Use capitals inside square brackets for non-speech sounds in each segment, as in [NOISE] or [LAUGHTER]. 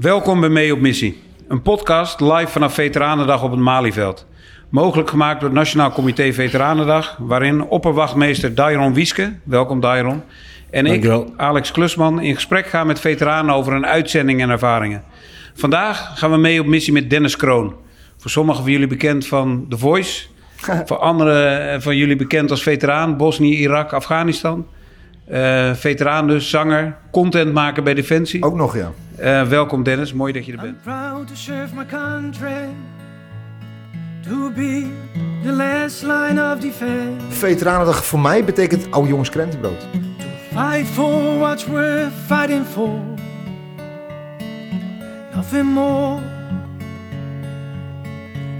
Welkom bij Mee op Missie. Een podcast live vanaf Veteranendag op het Malieveld. Mogelijk gemaakt door het Nationaal Comité Veteranendag, waarin opperwachtmeester Dairon Wieske, welkom Dairon, en ik. Alex Klusman, in gesprek gaan met veteranen over een uitzending en ervaringen. Vandaag gaan we mee op missie met Dennis Kroon. Voor sommigen van jullie bekend van The Voice. [LAUGHS] Voor anderen van jullie bekend als veteraan, Bosnië, Irak, Afghanistan. Eh, veteraan dus, zanger, contentmaker bij Defensie. Ook nog, ja. Eh, welkom Dennis, mooi dat je er I'm bent. proud to serve my country, to be the last line of defense, Veteranendag voor mij betekent oude jongens krentenbrood. fight for what's worth fighting for, nothing more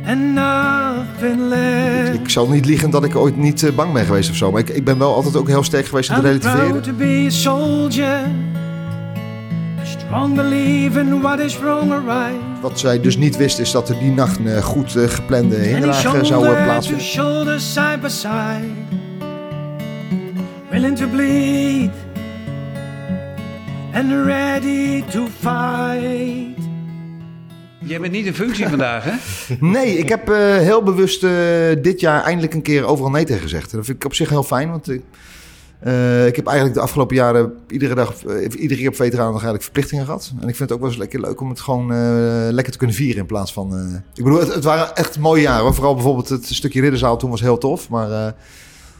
and nothing less. Ik zal niet liegen dat ik ooit niet eh, bang ben geweest of zo. Maar ik, ik ben wel altijd ook heel sterk geweest in het relativeren. to be a soldier, a strong believer in what is wrong or right. Wat zij dus niet wist is dat er die nacht een eh, goed eh, geplande And hinderlaag zou plaatsvinden. shoulder, side by side, willing to bleed and ready to fight. Jij bent niet in functie vandaag, hè? [LAUGHS] Nee, ik heb eh, heel bewust eh, dit jaar eindelijk een keer overal nee tegen gezegd. En dat vind ik op zich heel fijn, want ik, eh, ik heb eigenlijk de afgelopen jaren iedere dag, iedere keer op Veteranendag eigenlijk verplichtingen gehad. En ik vind het ook wel eens lekker leuk om het gewoon lekker te kunnen vieren in plaats van... ik bedoel, het, het waren echt mooie jaren. hoor. Vooral bijvoorbeeld het stukje Ridderzaal toen was heel tof, maar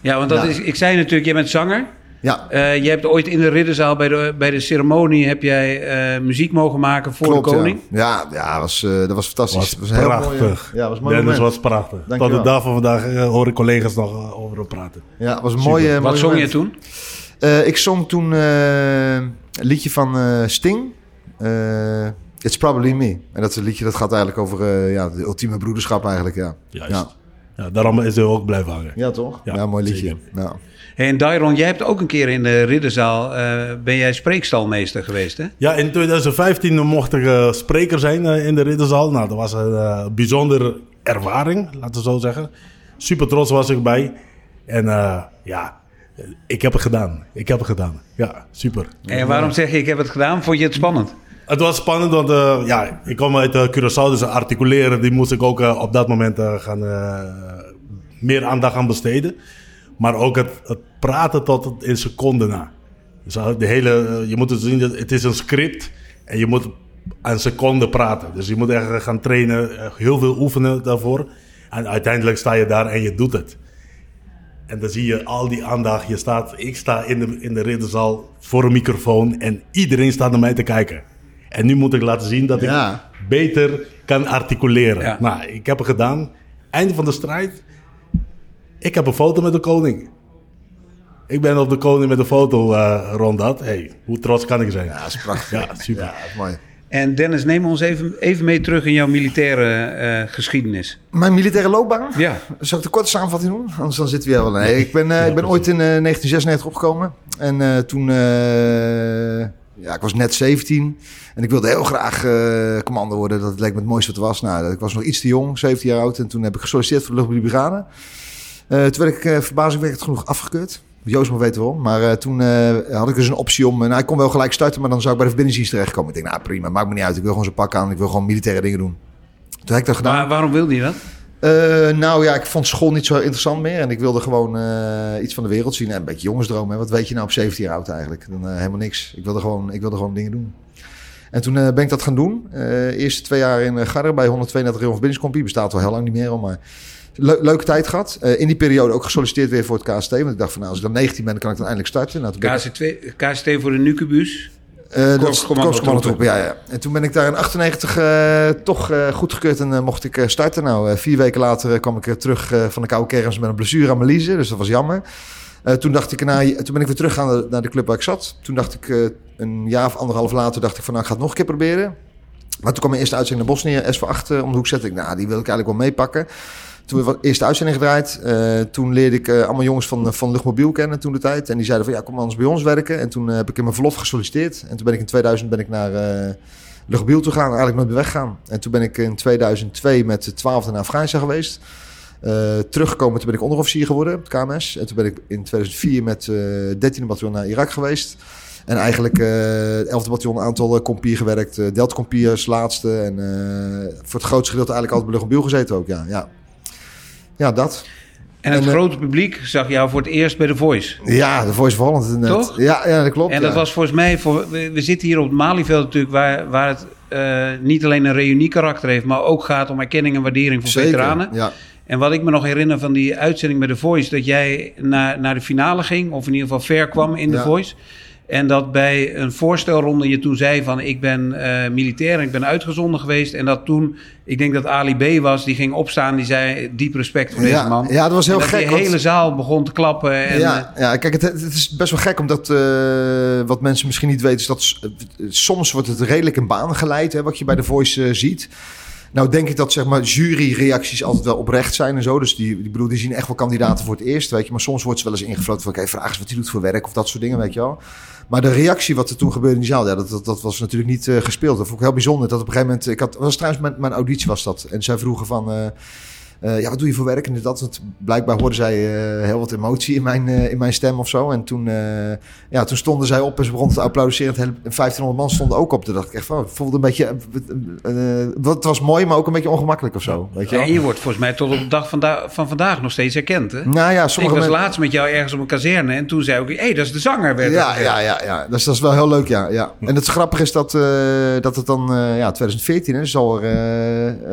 Ja, want dat Ja. is, ik zei natuurlijk, jij bent zanger. Ja... Eh je hebt ooit in de ridderzaal bij de, bij de ceremonie heb jij eh, muziek mogen maken voor Klopt, de koning. Ja, ja, ja was, eh, dat was fantastisch. was dat was een heel mooi, prachtig. ja, was mooi Dennis moment. was prachtig. Dankjewel. Tot de dag van vandaag eh, hoor ik collega's nog over praten. Ja, was een mooie, Wat mooi zong je toen? Eh, ik zong toen een liedje van eh, Sting. Eh, It's Probably Me. En dat is een liedje dat gaat eigenlijk over eh, ja, de ultieme broederschap eigenlijk. Ja, Juist. Ja. Ja. daarom is hij ook blijven hangen. ja toch? Ja, Ja, mooi liedje. zeker. En Dairon, jij hebt ook een keer in de ridderzaal, eh, ben jij spreekstalmeester geweest, hè? Ja, in 2015 mocht ik eh, spreker zijn eh, in de Ridderzaal. Nou, dat was een bijzondere ervaring, laten we zo zeggen. Super trots was ik bij. En ja, ik heb het gedaan. Ik heb het gedaan. Ja, super. En waarom zeg je, ik heb het gedaan? Vond je het spannend? Het was spannend, want ja, ik kom uit uh, Curaçao, dus articuleren, die moest ik ook op dat moment gaan, meer aandacht aan besteden. Maar ook het, het praten tot het in seconden na. Dus de hele, eh, je moet het zien, dat het is een script en je moet aan seconden praten. Dus je moet echt gaan trainen, eh, heel veel oefenen daarvoor. En uiteindelijk sta je daar en je doet het. En dan zie je al die aandacht. Je staat, ik sta in de, in de ridderzaal voor een microfoon en iedereen staat naar mij te kijken. En nu moet ik laten zien dat ik Ja. beter kan articuleren. Ja. Nou, ik heb het gedaan. Einde van de strijd. Ik heb een foto met de koning. Ik ben op de koning met een foto eh, rond dat. Hey, hoe trots kan ik zijn? ja, dat is prachtig. Ja, super. Ja, dat is mooi. En Dennis, neem ons even, even mee terug in jouw militaire eh, geschiedenis. Mijn militaire loopbaan? Ja, Zal ik de korte samenvatting doen? Anders dan zitten we hier wel. Nee, ik ben, eh, ik ben ooit in eh, 1996 opgekomen. En eh, toen... eh, ja, ik was net 17. En ik wilde heel graag eh, commando worden. Dat leek me het mooiste wat er was. Nou, ik was nog iets te jong, 17 jaar oud. En toen heb ik gesolliciteerd voor de luchtmobiele brigade. Toen werd ik uh, verbazingwekkend genoeg afgekeurd. Joost moet weten waarom. Maar eh, toen eh, had ik dus een optie om... nou, ik kon wel gelijk starten, maar dan zou ik bij de verbindingsdienst terechtkomen. Ik denk, nou prima, maakt me niet uit. Ik wil gewoon zo'n pak aan. Ik wil gewoon militaire dingen doen. Toen heb ik dat gedaan. maar waarom wilde je dat? Eh, nou ja, ik vond school niet zo interessant meer. En ik wilde gewoon eh, iets van de wereld zien. En een beetje jongensdroom. Hè. Wat weet je nou op 17 jaar oud eigenlijk? Dan eh, helemaal niks. Ik wilde, gewoon, ik wilde gewoon dingen doen. En toen eh, ben ik dat gaan doen. Eh eerste twee jaar in uh, Garre bij 132 Rio Verbindingskompie. Bestaat wel heel lang niet meer al, maar... Le leuke tijd gehad. Uh, in die periode ook gesolliciteerd weer voor het KST. Want ik dacht van nou, als ik dan 19 ben, dan kan ik dan eindelijk starten. Nou, ik- KST, KST voor de Nucubus. eh, dat is Korpscommandotroepen. korpscommandotroepen, ja, ja. En toen ben ik daar in 98 eh, toch eh, goedgekeurd en eh, mocht ik eh, starten. Nou, eh, vier weken later eh, kwam ik eh, terug eh, van de koude kermis met een blessure aan mijn liezen. Dus dat was jammer. Eh, toen dacht ik, nou, toen ben ik weer teruggegaan naar, naar de club waar ik zat. Toen dacht ik, eh, een jaar of anderhalf later, dacht ik van, nou, ik ga het nog een keer proberen. Maar toen kwam mijn eerste uitzending naar Bosnië, SV8 eh, om de hoek zetten. Ik, nou, die wil ik eigenlijk wel meepakken. Toen de eerste uitzending gedraaid. Uh, toen leerde ik uh, allemaal jongens van, van Luchtmobiel kennen toen de tijd. En die zeiden van ja, kom anders bij ons werken. En toen uh, heb ik in mijn verlof gesolliciteerd. En toen ben ik in 2000 ben ik naar uh, Luchtmobiel toe gaan. Eigenlijk nooit meer weggaan. En toen ben ik in 2002 met de 12e naar Afghanistan geweest. Uh, teruggekomen, toen ben ik onderofficier geworden op het KMS. En toen ben ik in 2004 met uh, 13e bataljon naar Irak geweest. En eigenlijk eh 11e bataljon, een aantal uh, kompier gewerkt. Uh, Delta kompier laatste. En eh, voor het grootste gedeelte eigenlijk altijd bij Luchtmobiel gezeten ook, ja. Ja, ja dat. En het En, eh, grote publiek zag jou voor het eerst bij The Voice. Ja, de Voice Holland. net. Toch? Ja, ja, dat klopt. En dat ja. was volgens mij, voor, we, we zitten hier op het Malieveld natuurlijk, waar, waar het eh, niet alleen een reunie-karakter heeft, maar ook gaat om erkenning en waardering voor Zeker, veteranen. Ja. En wat ik me nog herinner van die uitzending bij The Voice, dat jij naar, naar de finale ging, of in ieder geval ver kwam in The Ja. Voice. En dat bij een voorstelronde je toen zei van ik ben eh, militair en ik ben uitgezonden geweest. En dat toen, ik denk dat Ali B was, die ging opstaan, die zei diep respect voor deze man. ja, dat was heel En dat gek, want- hele zaal begon te klappen. En, ja, ja, kijk, het, het is best wel gek, omdat eh, wat mensen misschien niet weten, is dat eh, soms wordt het redelijk in banen geleid, hè, wat je bij de Voice eh, ziet. Nou denk ik dat zeg maar juryreacties altijd wel oprecht zijn en zo. Dus die, die, bedoel, die zien echt wel kandidaten voor het eerst, weet je. Maar soms wordt ze wel eens ingefloten van, oké, vraag eens wat hij doet voor werk of dat soort dingen, weet je wel. Maar de reactie wat er toen gebeurde in die zaal, ja, dat, dat, dat was natuurlijk niet eh, gespeeld. Dat vond ik heel bijzonder. Dat op een gegeven moment, ik had, was trouwens mijn, mijn auditie was dat. En zij vroegen van, eh, ja, wat doe je voor werk? En dat, want blijkbaar hoorden zij eh, heel wat emotie in mijn, eh, in mijn stem of zo. En toen, ja, toen stonden zij op en ze begonnen te applaudisseren. Hele 1500 man stonden ook op. Toen dacht ik echt van, het voelde een beetje, het was mooi, maar ook een beetje ongemakkelijk of zo. Weet je wel? En je wordt volgens mij tot op de dag van, da- van vandaag nog steeds herkend. Hè? Nou ja, ik sommige was mensen... laatst met jou ergens op een kazerne en toen zei ik, hé, hey, dat is de zanger. Werd er Ja, ja, ja, ja. Dus dat is wel heel leuk, ja. ja. En het grappige is dat, dat het dan, ja, 2014 is, al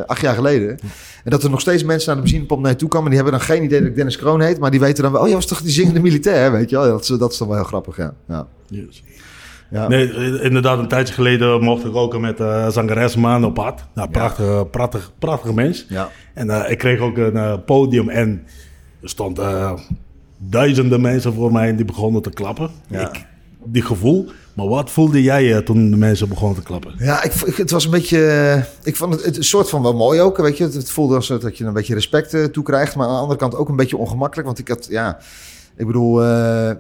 acht jaar geleden. En dat er nog steeds mensen naar de benzinepomp naar je toe komen. Die hebben dan geen idee dat ik Dennis Kroon heet. Maar die weten dan wel, oh, jij was toch die zingende militair, weet je wel. Dat is, dat is dan wel heel grappig, ja. ja. Yes. ja. Nee, eh, inderdaad, een tijdje geleden mocht ik ook met eh zangeres Maan op pad. Nou, prachtig, prachtig, prachtig mens. Ja. En eh, ik kreeg ook een podium en er stonden duizenden mensen voor mij en die begonnen te klappen. Ik, die gevoel. Maar wat voelde jij eh, toen de mensen begonnen te klappen? Ja, ik, het was een beetje. eh, Ik vond het, het een soort van wel mooi ook. Weet je, het, voelde als dat je een beetje respect eh, toe krijgt. Maar aan de andere kant ook een beetje ongemakkelijk. Want ik had, ja. Ik bedoel,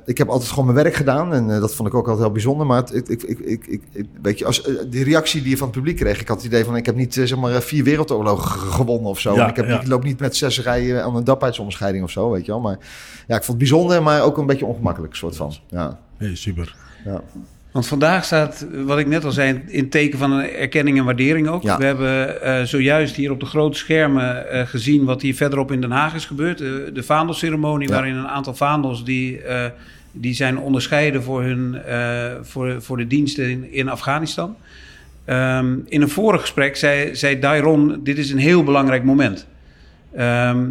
ik heb altijd gewoon mijn werk gedaan. En dat vond ik ook altijd heel bijzonder. Maar het, ik, ik, ik, ik, weet je, als, eh, die reactie die je van het publiek kreeg. Ik had het idee van: ik heb niet zeg maar vier wereldoorlogen ge- gewonnen of zo. Ja, En ik, heb, ja. ik loop niet met zes rijen aan een dapheidsonderscheiding of zo. Weet je wel. Maar ja, ik vond het bijzonder, maar ook een beetje ongemakkelijk, soort van. Ja. Hey, super. ja. Want vandaag staat, wat ik net al zei, in teken van een erkenning en waardering ook. Ja. We hebben eh, zojuist hier op de grote schermen eh, gezien wat hier verderop in Den Haag is gebeurd. Eh, de vaandelceremonie, Ja. waarin een aantal vaandels die, die zijn onderscheiden voor, hun, voor, voor de diensten in, in Afghanistan. Ehm, in een vorig gesprek zei, zei Dairon, dit is een heel belangrijk moment. Ehm,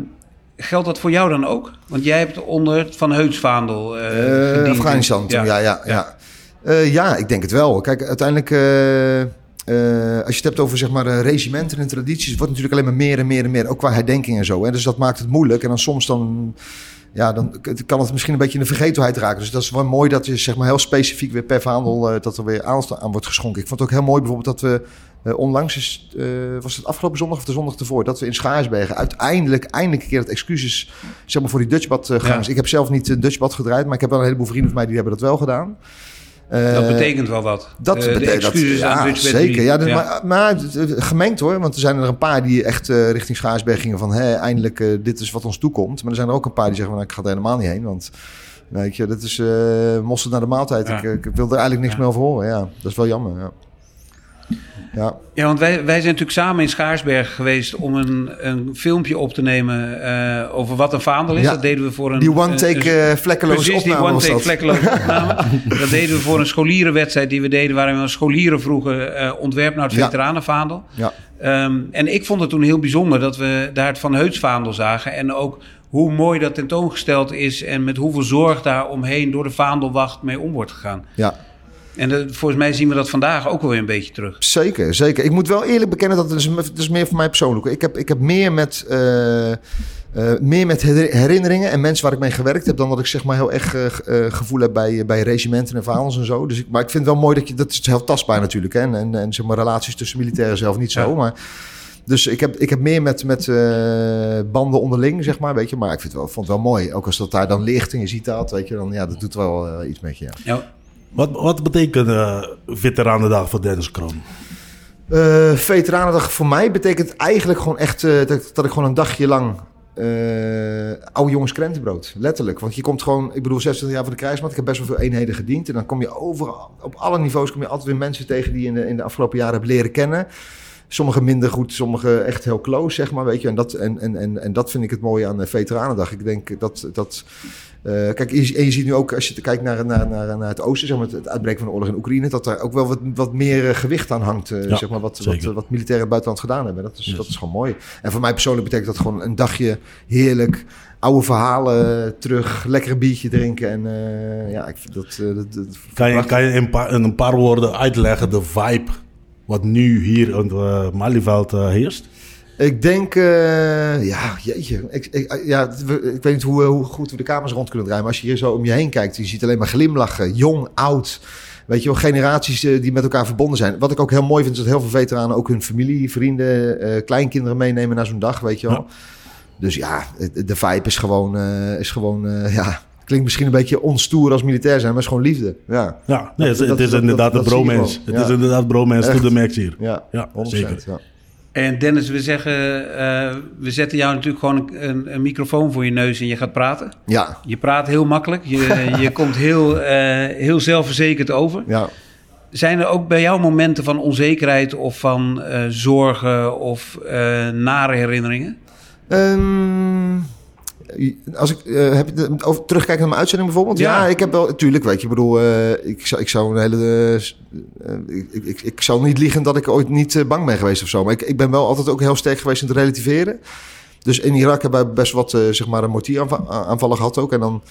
geldt dat voor jou dan ook? Want jij hebt onder het Van Heutsvaandel Eh, gediend. Afghanistan, ja, ja, ja. Eh, ja, ik denk het wel. Kijk, uiteindelijk, eh, eh, als je het hebt over zeg maar regimenten en tradities, het wordt natuurlijk alleen maar meer en meer en meer, ook qua herdenking en zo. Hè? Dus dat maakt het moeilijk. En dan soms dan, ja, dan kan het misschien een beetje in de vergetelheid raken. Dus dat is wel mooi dat je zeg maar heel specifiek weer per verhandel eh, dat er weer aandacht aan wordt geschonken. Ik vond het ook heel mooi bijvoorbeeld dat we onlangs is, was het afgelopen zondag of de zondag ervoor, dat we in Schaarsbergen uiteindelijk, eindelijk een keer het excuses zeg maar, voor die Dutchbad Ja. Ik heb zelf niet een Dutchbad gedraaid, maar ik heb wel een heleboel vrienden van mij die hebben dat wel gedaan. Eh, Dat betekent wel wat. dat Eh, betekent dat, aan ja, zeker. Ja, dus- Maar, het- gemengd hoor, want er zijn er een paar die echt eh, richting Schaarsberg gingen van, hè, eindelijk, eh, dit is wat ons toekomt. Maar er zijn er ook een paar die zeggen, van, nou, ik ga er helemaal niet heen, want weet je, dat is eh mosterd naar de maaltijd. Ja. Ik, eh, ik wil er eigenlijk niks Ja. meer over horen. Ja, dat is wel jammer. Ja. Ja, Ja, want wij, wij zijn natuurlijk samen in Schaarsberg geweest om een, een filmpje op te nemen eh, over wat een vaandel is. Ja. Dat deden we voor een... die one-take vlekkeloze die opname was one-take dat. vlekkeloze opname. [LAUGHS] dat deden we voor een scholierenwedstrijd die we deden... waarin we scholieren vroegen eh, ontwerp naar het Ja. veteranenvaandel. Ja. Ehm, en ik vond het toen heel bijzonder dat we daar het Van Heutsvaandel zagen. En ook hoe mooi dat tentoongesteld is... en met hoeveel zorg daar omheen door de vaandelwacht mee om wordt gegaan. ja. En volgens mij zien we dat vandaag ook wel weer een beetje terug. Zeker, zeker. Ik moet wel eerlijk bekennen dat het is, het is meer voor mij persoonlijk. Ik heb, ik heb meer met, eh, eh, meer met her- herinneringen en mensen waar ik mee gewerkt heb... dan dat ik zeg maar heel erg eh, ge- gevoel heb bij, bij regimenten en vaandels en zo. Dus ik, maar ik vind het wel mooi dat je... Dat is heel tastbaar natuurlijk. Hè? En, en, en zeg maar relaties tussen militairen zelf niet zo. Ja. Maar, dus ik heb, ik heb meer met, met banden onderling, zeg maar. Weet je? Maar ik vind het wel, vond het wel mooi. Ook als dat daar dan ligt en je ziet dat, weet je. Dan, ja, dat doet wel iets met je, ja. Ja, Wat, wat betekent uh, Veteranendag voor Dennis Kroon? Eh Veteranendag voor mij betekent eigenlijk gewoon echt eh, dat, dat ik gewoon een dagje lang eh, oude jongens krentenbrood. Letterlijk. Want je komt gewoon, ik bedoel, 26 jaar voor de krijgsmacht. Ik heb best wel veel eenheden gediend. En dan kom je overal, op alle niveaus kom je altijd weer mensen tegen die je in de, in de afgelopen jaren hebt leren kennen. Sommige minder goed, sommige echt heel close, zeg maar, weet je. En dat, en, en, en, en dat vind ik het mooie aan de Veteranendag. Ik denk dat... dat eh, kijk, je, en je ziet nu ook, als je kijkt naar, naar, naar, naar het oosten, zeg maar, het uitbreken van de oorlog in Oekraïne, dat daar ook wel wat, wat meer eh, gewicht aan hangt, eh, Ja, zeg maar, wat, wat, wat militairen buitenland gedaan hebben. Dat is, Yes. dat is gewoon mooi. En voor mij persoonlijk betekent dat gewoon een dagje heerlijk, oude verhalen terug, lekker een biertje drinken. En ja, ik vind dat... dat, dat Kan je, kan je in een paar woorden uitleggen de vibe wat nu hier in het uh, Malieveld eh, heerst? Ik denk, eh, ja, jeetje. Ik, ik, ja, ik weet niet hoe, hoe goed we de kamers rond kunnen draaien. Maar als je hier zo om je heen kijkt, je ziet alleen maar glimlachen. Jong, oud. Weet je wel, generaties eh, die met elkaar verbonden zijn. Wat ik ook heel mooi vind, is dat heel veel veteranen ook hun familie, vrienden, eh, kleinkinderen meenemen naar zo'n dag, weet je wel. Dus ja, de vibe is gewoon, eh, is gewoon eh, ja, klinkt misschien een beetje onstoer als militair zijn, maar het is gewoon liefde. Ja, Ja, nee, het, Dat- is dat- inderdaad een bromance. Het Ja. is inderdaad bromance to Echt. the max hier. ja, Ja, 100%. zeker. Ja. En Dennis, we zeggen, eh, we zetten jou natuurlijk gewoon een, een, microfoon voor je neus en je gaat praten. Ja, Je praat heel makkelijk, je, [LAUGHS] je komt heel, eh, heel zelfverzekerd over. ja. Zijn er ook bij jou momenten van onzekerheid of van eh, zorgen of eh, nare herinneringen? Ehm, als ik eh, heb je over terugkijken naar mijn uitzending bijvoorbeeld. Ja, Ja. ik heb wel natuurlijk, weet je, ik bedoel, eh, ik zou, ik zou een hele, eh, ik, ik, ik zou niet liegen dat ik ooit niet bang ben geweest of zo. Maar ik, ik ben wel altijd ook heel sterk geweest in het relativeren. Dus in Irak hebben we best wat, zeg maar, een mortieraanvallen gehad ook. En dan,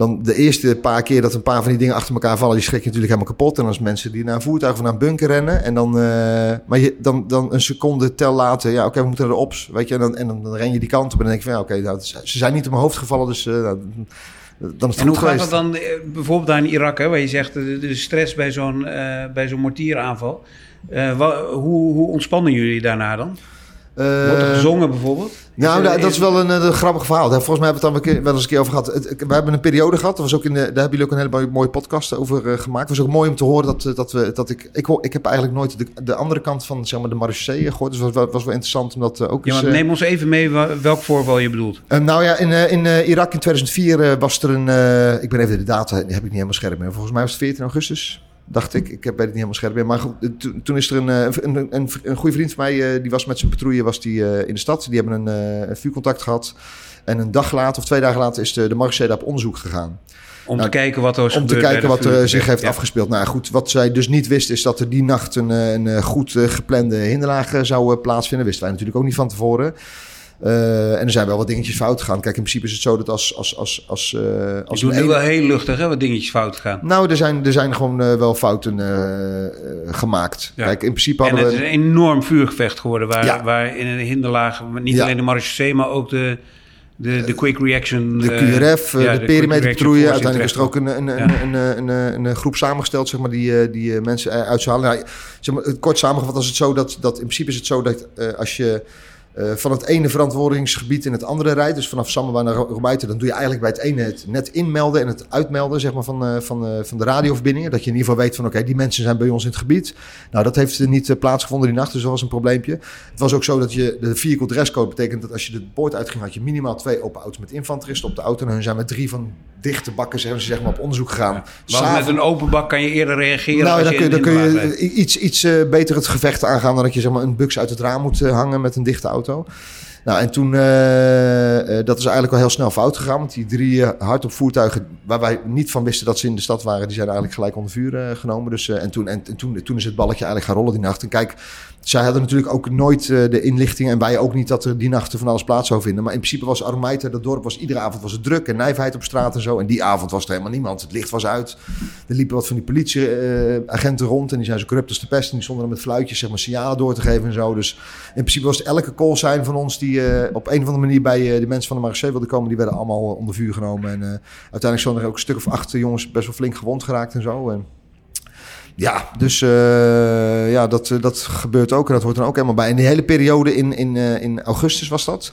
dan de eerste paar keer dat een paar van die dingen achter elkaar vallen, die schrik je natuurlijk helemaal kapot. En als mensen die naar een voertuig of naar een bunker rennen. En dan, eh, maar je, dan, dan een seconde tel later, ja, oké, we moeten naar de ops, weet je. En dan, en dan, dan ren je die kant op en dan denk je van, ja, oké, nou, ze zijn niet op mijn hoofd gevallen, dus nou, dan is het En hoe gaat dat dan eh, bijvoorbeeld daar in Irak, hè, waar je zegt de, de stress bij zo'n eh, bij zo'n mortieraanval? Hoe, hoe ontspannen jullie daarna dan? Eh, Wordt er gezongen bijvoorbeeld? Nou, Is er- dat, dat is wel een, eh, een grappig verhaal. Volgens mij hebben we het dan wel eens een keer over gehad. We hebben een periode gehad. Dat was ook in de, daar hebben jullie ook een hele mooie, podcast over eh, gemaakt. Het was ook mooi om te horen dat, dat, we, dat ik, ik... Ik heb eigenlijk nooit de, de andere kant van zeg maar, de marechaussee gehoord. Dus het was, was wel interessant om dat ook Ja, eens... maar neem ons even mee welk voorval je bedoelt. nou ja, in, in Irak in 2004 eh, was er een... ik ben even de data, die heb ik niet helemaal scherp meer. Volgens mij was het 14 augustus, dacht ik. Ik heb- weet het niet helemaal scherp meer. Maar goed, toen- is er een, eh, een, een, goede vriend van mij, eh, die was met zijn patrouille was die, eh, in de stad. Die hebben een, vuurcontact gehad. En een dag later, of twee dagen later, is de, de daar op onderzoek gegaan. Om Nou, te kijken wat er Om te kijken wat er zich heeft Ja. afgespeeld. Nou goed, wat zij dus niet wist, is dat er die nacht een, een goed geplande hinderlaag zou plaatsvinden. Wisten wij natuurlijk ook niet van tevoren. Eh, en er zijn wel wat dingetjes fout gegaan. Kijk, in principe is het zo dat als... als, als, als, Je als doet een nu wel heel luchtig, hè, wat dingetjes fout gaan. Nou, er zijn, er zijn gewoon eh, wel fouten gemaakt. Ja. Kijk, in principe En hadden het is een enorm vuurgevecht geworden, waar, Ja. waar in een hinderlaag niet Ja. alleen de marechaussee, maar ook de, de, de quick reaction... De QRF, ja, de, perimeterpatrouille. Uiteindelijk is er ook een, een, een, Ja. een, een, een, een groep samengesteld, zeg maar, die, die mensen uit zou halen. Nou, zeg maar, kort samengevat was het zo dat, dat in principe is het zo dat als je eh, van het ene verantwoordingsgebied in het andere rijdt, dus vanaf Sammerwa naar Robuiten, dan doe je eigenlijk bij het ene het net inmelden en het uitmelden zeg maar, van, eh, van, eh, van de radioverbindingen. Dat je in ieder geval weet van oké, die mensen zijn bij ons in het gebied. Nou, dat heeft niet plaatsgevonden die nacht, dus dat was een probleempje. Het was ook zo dat je de vehicle dresscode betekent dat als je de poort uitging, had je minimaal twee open auto's met infanteristen op de auto. En hun zijn met drie van dichte bakken zijn ze zeg maar op onderzoek gegaan. S'avonds- met een open bak kan je eerder reageren nou, dan je kun je, dan kun je iets, iets beter het gevecht aangaan dan dat je zeg maar, een bux uit het raam moet hangen met een dichte auto. tal. Nou, en toen, eh, eh, dat is eigenlijk wel heel snel fout gegaan. Want die drie eh, hardop voertuigen, waar wij niet van wisten dat ze in de stad waren, die zijn eigenlijk gelijk onder vuur genomen. Dus, en toen, en, en toen, toen is het balletje eigenlijk gaan rollen die nacht. En kijk, zij hadden natuurlijk ook nooit de inlichting en wij ook niet dat er die nachten van alles plaats zou vinden. Maar in principe was Aromeite, dat dorp was iedere avond was het druk en nijverheid op straat en zo. En die avond was er helemaal niemand. Het licht was uit. Er liepen wat van die politieagenten rond en die zijn zo corrupt als de pest. En die stonden er met fluitjes zeg maar, signalen door te geven en zo. Dus in principe was het elke call zijn van ons die eh, op een of andere manier bij eh, de mensen van de Marseille wilden komen, die werden allemaal onder vuur genomen. En eh, uiteindelijk zijn er ook een stuk of acht jongens best wel flink gewond geraakt en zo. En, ja, dus ja, dat, dat gebeurt ook en dat hoort er ook helemaal bij. En die hele periode in, in, in augustus was dat.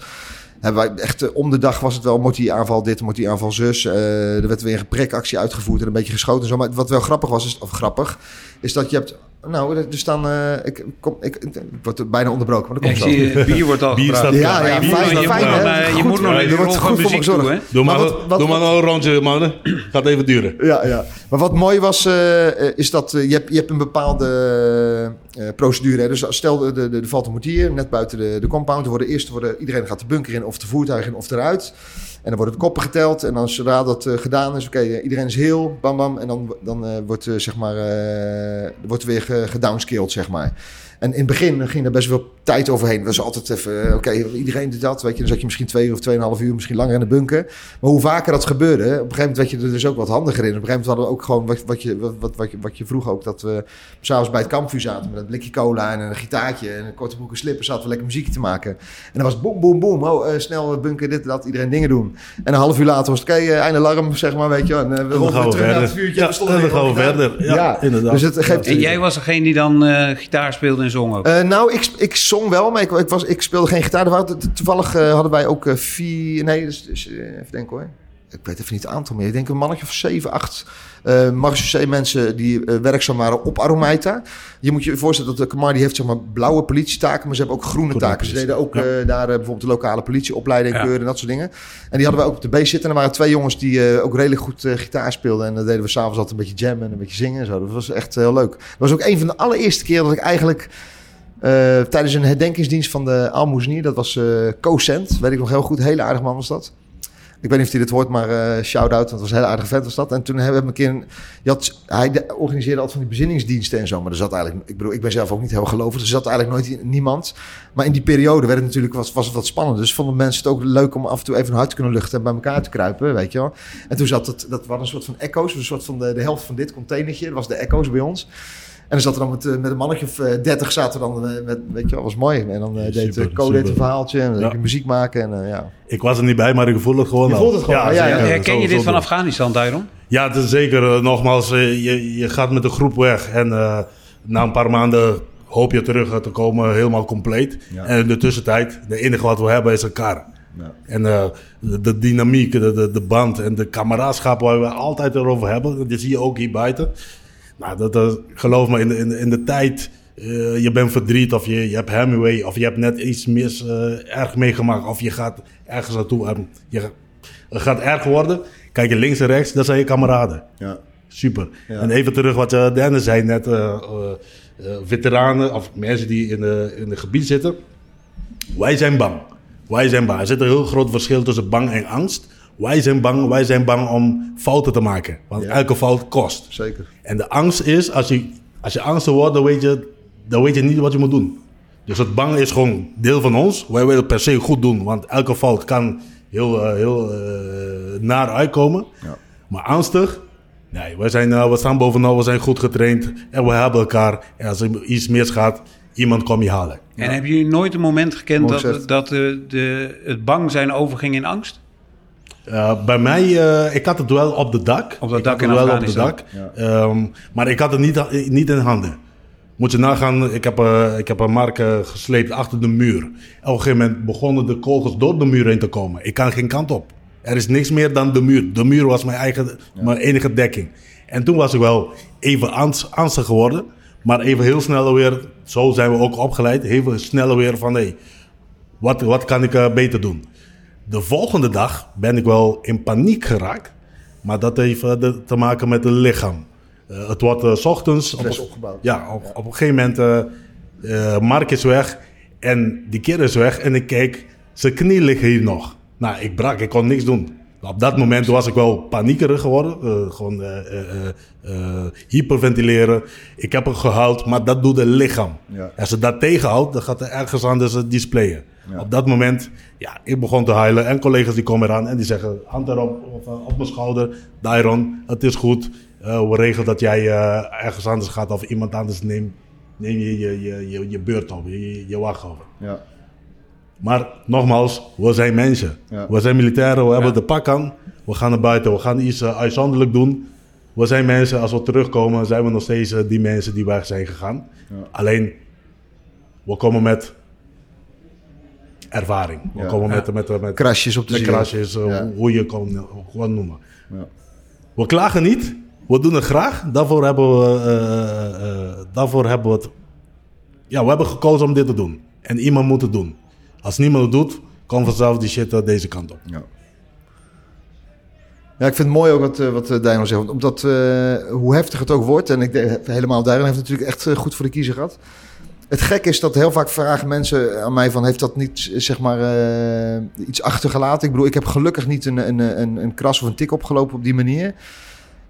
Hebben wij echt om de dag was het wel mortieraanval dit, mortieraanval zus. Eh, er werd weer een prikactie uitgevoerd en een beetje geschoten en zo. Maar wat wel grappig was, is, of grappig, is dat je hebt Nou, er, er staan... eh, ik, kom, ik, ik word bijna onderbroken, maar dat Ik komt zo. zie, bier wordt al Bier staat Ja, ja, je fijn, moet, nog- je fijn, moet eh, je moet nog ja, even goed muziek toe, hè? Doe maar, Maar wat- wat- doe maar nog een rondje, mannen. Gaat even duren. Ja, ja. Maar wat mooi was, eh, is dat eh, je, hebt, je hebt een bepaalde eh, procedure. Hè? Dus stel, de, de, er valt een mortier net buiten de, de compound. Er worden eerst worden, iedereen gaat de bunker in, of de voertuig in, of eruit. En dan worden de koppen geteld. En dan zodra dat eh, gedaan is, oké, eh, iedereen is heel, bam bam. En dan, dan eh, wordt, zeg maar, wordt weer ge- gedownscaled, zeg maar. En in het begin ging er best wel tijd overheen. Dat was altijd even, eh, oké, iedereen doet dat. Weet je, dan zat je misschien twee of tweeënhalf uur, misschien langer in de bunker. Maar hoe vaker dat gebeurde, op een gegeven moment werd je er dus ook wat handiger in. Op een gegeven moment hadden we ook gewoon wat, wat, je, wat, wat, wat, je, wat je vroeg ook, dat we s'avonds bij het kampvuur zaten met een blikje cola en een gitaartje en een korte broek en slippers, zaten we lekker muziek te maken. En dan was het boem, boem, boem, oh, eh, snel bunker, dit en dat, iedereen dingen doen. En een half uur later was het, oké, eh, einde alarm, zeg maar, weet je. En eh, we En dan rollen gaan weer we terug naar het vuurtje. Ja, we stonden en we gewoon verder. Ja, inderdaad. Dus het geeft... En jij was degene die dan eh, gitaar speelde Eh, nou, ik, ik zong wel, maar ik, was, ik speelde geen gitaar. Toevallig eh, hadden wij ook eh, vier... Nee, dus, dus, even denken hoor. Ik weet even niet het aantal meer. Ik denk een mannetje of zeven, acht eh marechaussee mensen die eh, werkzaam waren op Aromeita. Je moet je voorstellen dat de Kamar die heeft zeg maar blauwe politietaken, maar ze hebben ook groene Groene taken. Ze deden ook ja. eh, daar eh, bijvoorbeeld de lokale politieopleiding Ja. keuren en dat soort dingen. En die hadden wij ook op de base zitten. En er waren twee jongens die eh, ook redelijk goed eh, gitaar speelden. En dan deden we s'avonds altijd een beetje jammen en een beetje zingen en zo. Dat was echt heel leuk. Dat was ook een van de allereerste keer dat ik eigenlijk eh, tijdens een herdenkingsdienst van de Almoezenier, dat was eh Cocent, weet ik nog heel goed, hele aardig man was dat. Ik weet niet of hij dit hoort, maar eh shout-out, het was een hele aardige vent was dat. En toen hebben we een keer, had, hij de- organiseerde altijd van die bezinningsdiensten en zo, maar er zat eigenlijk, ik bedoel, ik ben zelf ook niet heel gelovig, er zat eigenlijk nooit niemand. Maar in die periode werd het natuurlijk, was, was het wat spannend, dus vonden mensen het ook leuk om af en toe even een hart te kunnen luchten en bij elkaar te kruipen, weet je wel. En toen zat het, dat was een soort van echo's, een soort van de, de helft van dit containertje, dat was de echo's bij ons. En dan zat er dan met, eh, met een mannetje of eh, 30 zaten we dan eh, met, weet je wel, was mooi. En dan eh, Ja, deed super, Co deed een verhaaltje en dan Ja. muziek maken en eh, ja. Ik was er niet bij, maar ik voel het gewoon Je het gewoon, ja, ja. Herken je dit zo van. Afghanistan, Dairon? Ja, het is zeker. nogmaals, je, je gaat met een groep weg. En eh, na een paar maanden hoop je terug te komen helemaal compleet. Ja. En in de tussentijd, de enige wat we hebben is elkaar. Ja. En eh, de, de dynamiek, de, de, de band en de kameraadschap waar we altijd erover hebben. Dat zie je ook hier buiten. Nou, dat, dat- geloof me, in de, in de, in de tijd... eh, je bent verdriet of je, je hebt Hemingway of je hebt net iets mis eh, erg meegemaakt of je gaat ergens naartoe en je, het gaat erg worden. Kijk je links en rechts, dat zijn je kameraden. Ja. Super. Ja. En even terug wat uh, Dennis zei net. veteranen of mensen die in, de, in het gebied zitten. Wij zijn bang. Wij zijn bang. Er zit een heel groot verschil tussen bang en angst. Wij zijn bang, wij zijn bang om fouten te maken. Want Ja. elke fout kost. Zeker. En de angst is, als je, als je angstig wordt, dan weet, je, dan weet je niet wat je moet doen. Dus het bang is gewoon deel van ons. Wij willen het per se goed doen, want elke fout kan heel, eh, heel eh, naar uitkomen. Ja. Maar angstig, nee, wij zijn, eh, we staan bovenal, we zijn goed getraind en we hebben elkaar. En als er iets misgaat, iemand komt je halen. En hebben jullie nooit een moment gekend Mooi dat, gezegd. dat de, de, het bang zijn overging in angst? Eh, bij mij, eh, ik had het wel op de dak. Op dat Ik dak had het wel op de dak. Ehm, maar ik had het niet, niet in handen. Moet je nagaan, ik heb, eh, ik heb een mark eh, gesleept achter de muur. Op een gegeven moment begonnen de kogels door de muur heen te komen. Ik kan geen kant op. Er is niks meer dan de muur. De muur was mijn, eigen, mijn enige dekking. En toen was ik wel even angst- angstig geworden. Maar even heel snel weer, zo zijn we ook opgeleid. Even sneller weer van, hé, wat, wat kan ik eh, beter doen? De volgende dag ben ik wel in paniek geraakt. Maar dat heeft eh, te maken met het lichaam. Eh, het wordt eh, s ochtends... Op- opgebouwd. Ja, op, op een gegeven moment... Mark is weg. En die keer is weg. En ik kijk, zijn knie ligt hier nog. Nou, ik brak. Ik kon niks doen. Op dat moment was ik wel paniekerig geworden. eh, gewoon eh, eh, hyperventileren. Ik heb er gehuild, maar dat doet het lichaam. Ja. Als ze dat tegenhoudt, dan gaat er ergens anders het displayen. Ja. Op dat moment, ja, ik begon te huilen. En collega's die komen eraan en die zeggen, hand erop of, op mijn schouder. Dairon, het is goed. We regelen dat jij ergens anders gaat of iemand anders neemt. Neem je je, je, je, je beurt op, je, je, je wacht over. Ja. Maar nogmaals, we zijn mensen. Ja. We zijn militairen, we hebben de pak aan. We gaan naar buiten, we gaan iets uh, uitzonderlijk doen. We zijn mensen, als we terugkomen, zijn we nog steeds eh, die mensen die weg zijn gegaan. Ja. Alleen, we komen met ervaring. We komen met, met, met, met, Krasjes op de ziel. krasjes, eh, hoe je gewoon noemen. Ja. We klagen niet, We doen het graag. Daarvoor hebben we, eh, eh, daarvoor hebben we het... Ja, we hebben gekozen om dit te doen. En iemand moet het doen. Als niemand het doet, komt vanzelf die shit deze kant op. Ja. Ja, ik vind het mooi ook wat, eh, wat eh, Dijno zegt. Omdat, eh, hoe heftig het ook wordt... en ik denk, helemaal Dijno heeft natuurlijk echt goed voor de kiezer gehad. Het gek is dat heel vaak vragen mensen aan mij van... heeft dat niet, zeg maar, iets achtergelaten? Ik bedoel, ik heb gelukkig niet een, een, een, een kras of een tik opgelopen op die manier.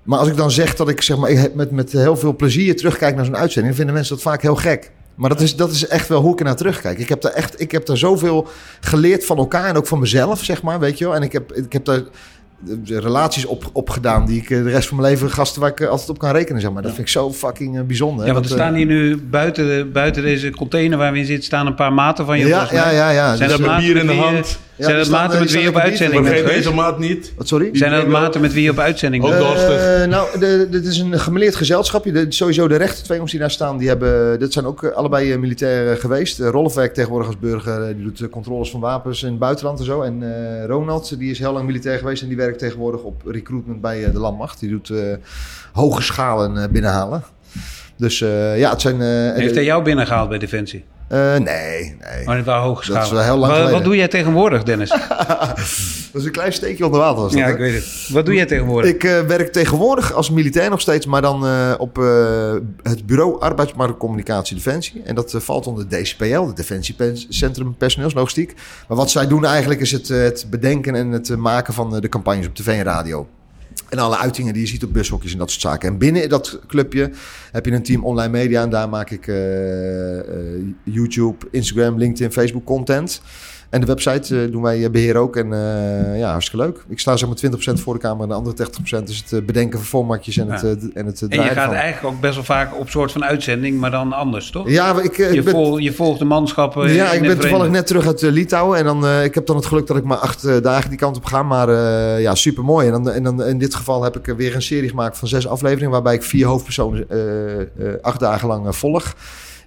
Maar als ik dan zeg dat ik zeg maar, ik met, met heel veel plezier terugkijk naar zo'n uitzending... vinden mensen dat vaak heel gek. Maar dat is, dat is echt wel hoe ik er naar terugkijk. Ik heb daar echt ik heb daar zoveel geleerd van elkaar en ook van mezelf, zeg maar, weet je wel. En ik heb, ik heb daar relaties op, opgedaan die ik eh, de rest van mijn leven gasten waar ik eh, altijd op kan rekenen, zeg maar. Dat vind ik zo fucking eh, bijzonder. Ja, want er Dat, eh, staan hier nu buiten, buiten deze container waar we in zitten, staan een paar maten van je. Ja, ja, ja, ja. Zijn Dus, dat bier in met de hand. Ja, Zijn dat maten eh, met wie je op uitzending bent Vergeet deze maat niet. Wat, sorry? Zijn dat maten met wie je op uitzending Ook bent? dorstig. Eh, nou, de- dit is een gemeleerd gezelschapje. De, sowieso de rechter twee jongens die daar staan, die hebben, dit zijn ook eh, allebei eh, militair eh, geweest. Uh, Rolf werkt tegenwoordig als burger, eh, die doet eh, controles van wapens in het buitenland en zo. En eh, Ronald, die is heel lang militair geweest en die werkt tegenwoordig op recruitment bij eh, de landmacht. Die doet eh, hoge schalen eh, binnenhalen. Dus ja, het zijn... Heeft hij jou binnengehaald bij Defensie? Eh, nee, nee. Maar het waren hoge Dat is wel heel lang wat, geleden. wat doe jij tegenwoordig, Dennis? [LAUGHS] Dat is een klein steekje onder water. Was dat, ja, hè? ik weet het. Wat doe jij tegenwoordig? Ik eh, werk tegenwoordig als militair nog steeds, maar dan eh, op het bureau Arbeidsmarktcommunicatie Defensie. En dat valt onder DCPL, de Defensie Pen- Centrum Personeelslogistiek. Maar wat zij doen eigenlijk is het, het bedenken en het maken van de campagnes op tv en radio. En alle uitingen die je ziet op bushokjes en dat soort zaken. En binnen dat clubje heb je een team online media. En daar maak ik eh, eh, YouTube, Instagram, LinkedIn, Facebook content. En de website eh, doen wij eh, beheer ook. En eh, ja, hartstikke leuk. Ik sta zeg maar 20% voor de camera. En de andere 80% is het bedenken van formatjes en het, Ja. en het en je gaat van. eigenlijk ook best wel vaak op soort van uitzending, maar dan anders, toch? Ja, ik, je, ik ben, vol- je volgt de manschappen. ja, ik ben toevallig net terug uit Litouwen. En dan, ik heb dan het geluk dat ik maar acht dagen die kant op ga. Maar ja, super mooi. En, dan, en dan, in dit geval heb ik weer een serie gemaakt van zes afleveringen. Waarbij ik vier hoofdpersonen eh, acht dagen lang volg.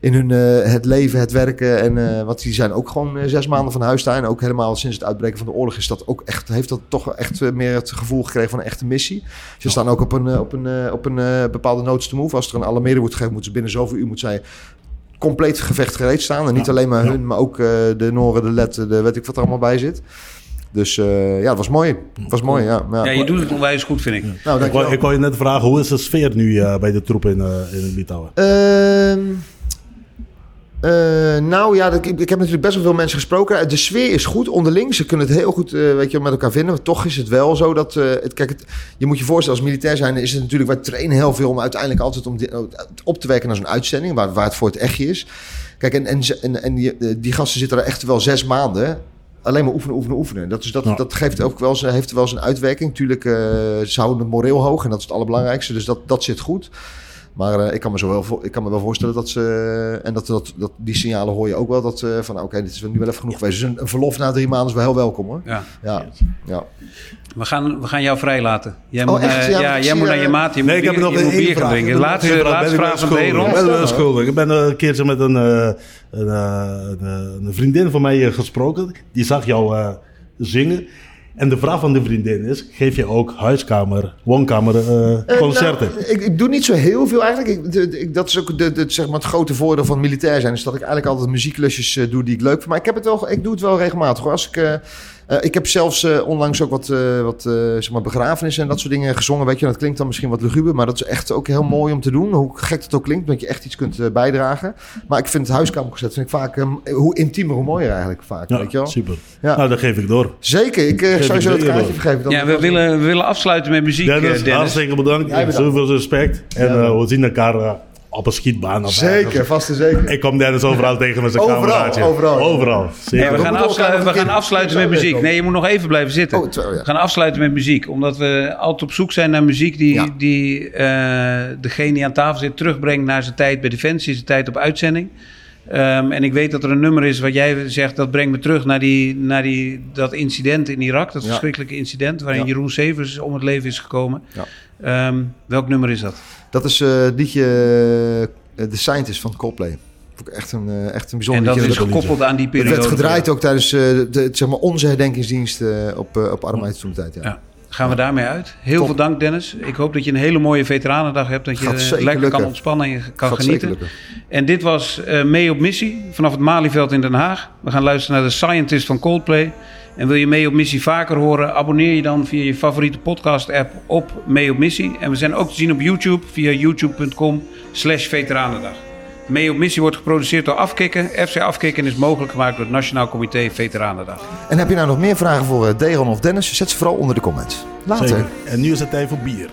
In hun eh, het leven, het werken. En, eh, want die zijn ook gewoon eh, zes maanden van huis daar. En ook helemaal sinds het uitbreken van de oorlog is dat ook echt, heeft dat toch echt meer het gevoel gekregen van een echte missie. Ze staan ook op een, op een, op een bepaalde notes to move. Als er een alarmering wordt gegeven, moeten ze binnen zoveel uur moet zij compleet gevecht gereed staan. En niet alleen maar hun, maar ook eh, de Noren, de Letten, de weet ik wat er allemaal bij zit. Dus eh, ja, het was mooi. Het was mooi, ja. ja. Ja, je doet het onwijs goed, vind ik. Nou, Ik wou, dankjewel. ik wou je net vragen, hoe is de sfeer nu bij de troepen in, eh, in Litouwen? Eh, nou ja, ik, ik heb natuurlijk best wel veel mensen gesproken. De sfeer is goed onderling. Ze kunnen het heel goed eh, weet je, met elkaar vinden. Maar toch is het wel zo dat... eh, het, kijk, het, je moet je voorstellen, als militair zijn is het natuurlijk... Wij trainen heel veel om uiteindelijk altijd om op te werken naar zo'n uitzending... Waar, waar het voor het echtje is. Kijk, en, en, en, en die, die gasten zitten er echt wel zes maanden... Alleen maar oefenen, oefenen, oefenen. Dat, is, dat, Ja. dat geeft ook wel heeft wel zijn uitwerking. Tuurlijk, ze houden het moreel hoog en dat is het allerbelangrijkste. Dus dat, dat zit goed. Maar eh, ik, kan me zo wel, voor- ik kan me wel voorstellen dat ze... En dat, dat, dat, die signalen hoor je ook wel. Dat eh, van, oké, dit is nu wel even genoeg geweest. Dus een, een verlof na drie maanden is wel heel welkom, hoor. Ja. Ja, ja. We gaan, we gaan jou vrijlaten. Jij Oh, moet, echt? eh, Ja, jij moet naar eh, je maat. Je Nee, moet ik heb nog je moet één bier gaan drinken. Laatste, laatste vraag wel van schuldig? Deron. Ik ben wel schuldig. Ik ben een keertje met een, eh, een, eh, een, een vriendin van mij eh, gesproken. Die zag jou eh, zingen. En de vraag van de vriendin is: geef je ook huiskamer, woonkamer eh, concerten? Nou, ik, ik doe niet zo heel veel eigenlijk. Ik, de- de- ik- dat is ook de, de, zeg maar het grote voordeel van militair zijn. Is dat ik eigenlijk altijd muziekklusjes eh, doe die ik leuk vind. Maar ik, heb het wel, ik doe het wel regelmatig hoor. Als ik, eh, ik heb zelfs eh, onlangs ook wat, eh, wat eh, zeg maar begrafenissen en dat soort dingen gezongen. Weet je, dat klinkt dan misschien wat luguber. Maar dat is echt ook heel mooi om te doen. Hoe gek het ook klinkt, dat je echt iets kunt bijdragen. Maar ik vind het huiskamerconcert vind ik vaak... eh, hoe intiemer, hoe mooier eigenlijk vaak. weet je ja, wel? super. Ja. Nou, dat geef ik door. Zeker, ik zou zo het kaartje door. vergeven. Dan Ja, we willen, we willen afsluiten met muziek, Dennis, Dennis. hartstikke bedankt. Bedankt. Zoveel respect. En Ja, eh, we zien elkaar op een schietbaan. of Zeker, vast en zeker. Ik kom Dennis overal tegen met zijn Overal, cameraatje. overal. Overal. Zeker. Ja, we, We gaan, afsluiten, we gaan afsluiten met muziek. Nee, je moet nog even blijven zitten. Oh, ja. We gaan afsluiten met muziek. Omdat we altijd op zoek zijn naar muziek die, Ja. die eh, degene die aan tafel zit terugbrengt naar zijn tijd bij Defensie, zijn tijd op uitzending. Ehm, en ik weet dat er een nummer is wat jij zegt, dat brengt me terug naar, die, naar die, dat incident in Irak. Dat Ja. verschrikkelijke incident waarin Ja. Jeroen Severs om het leven is gekomen. Ja. Ehm, welk nummer is dat? Dat is eh het liedje eh, The Scientist van Coldplay. Echt een, eh, echt een En bijzonder dat liedje. is gekoppeld aan die Het periode. werd gedraaid ook tijdens eh, de, zeg maar onze herdenkingsdienst op, uh, op. Ja. Ja. gaan we daarmee uit. Heel Top. veel dank Dennis. Ik hoop dat je een hele mooie veteranendag hebt. Dat je lekker kan ontspannen en je kan Gaat genieten. En dit was Mee op Missie vanaf het Malieveld in Den Haag. We gaan luisteren naar de Scientist van Coldplay. En wil je Mee op Missie vaker horen? Abonneer je dan via je favoriete podcast app op Mee op Missie. En we zijn ook te zien op YouTube via youtube.com slash veteranendag. Mee op Missie wordt geproduceerd door Afkikken. FC Afkikken is mogelijk gemaakt door het Nationaal Comité Veteranendag. En heb je nou nog meer vragen voor eh, Deron of Dennis? Zet ze vooral onder de comments. Later. Zeker. En nu is het tijd voor bier.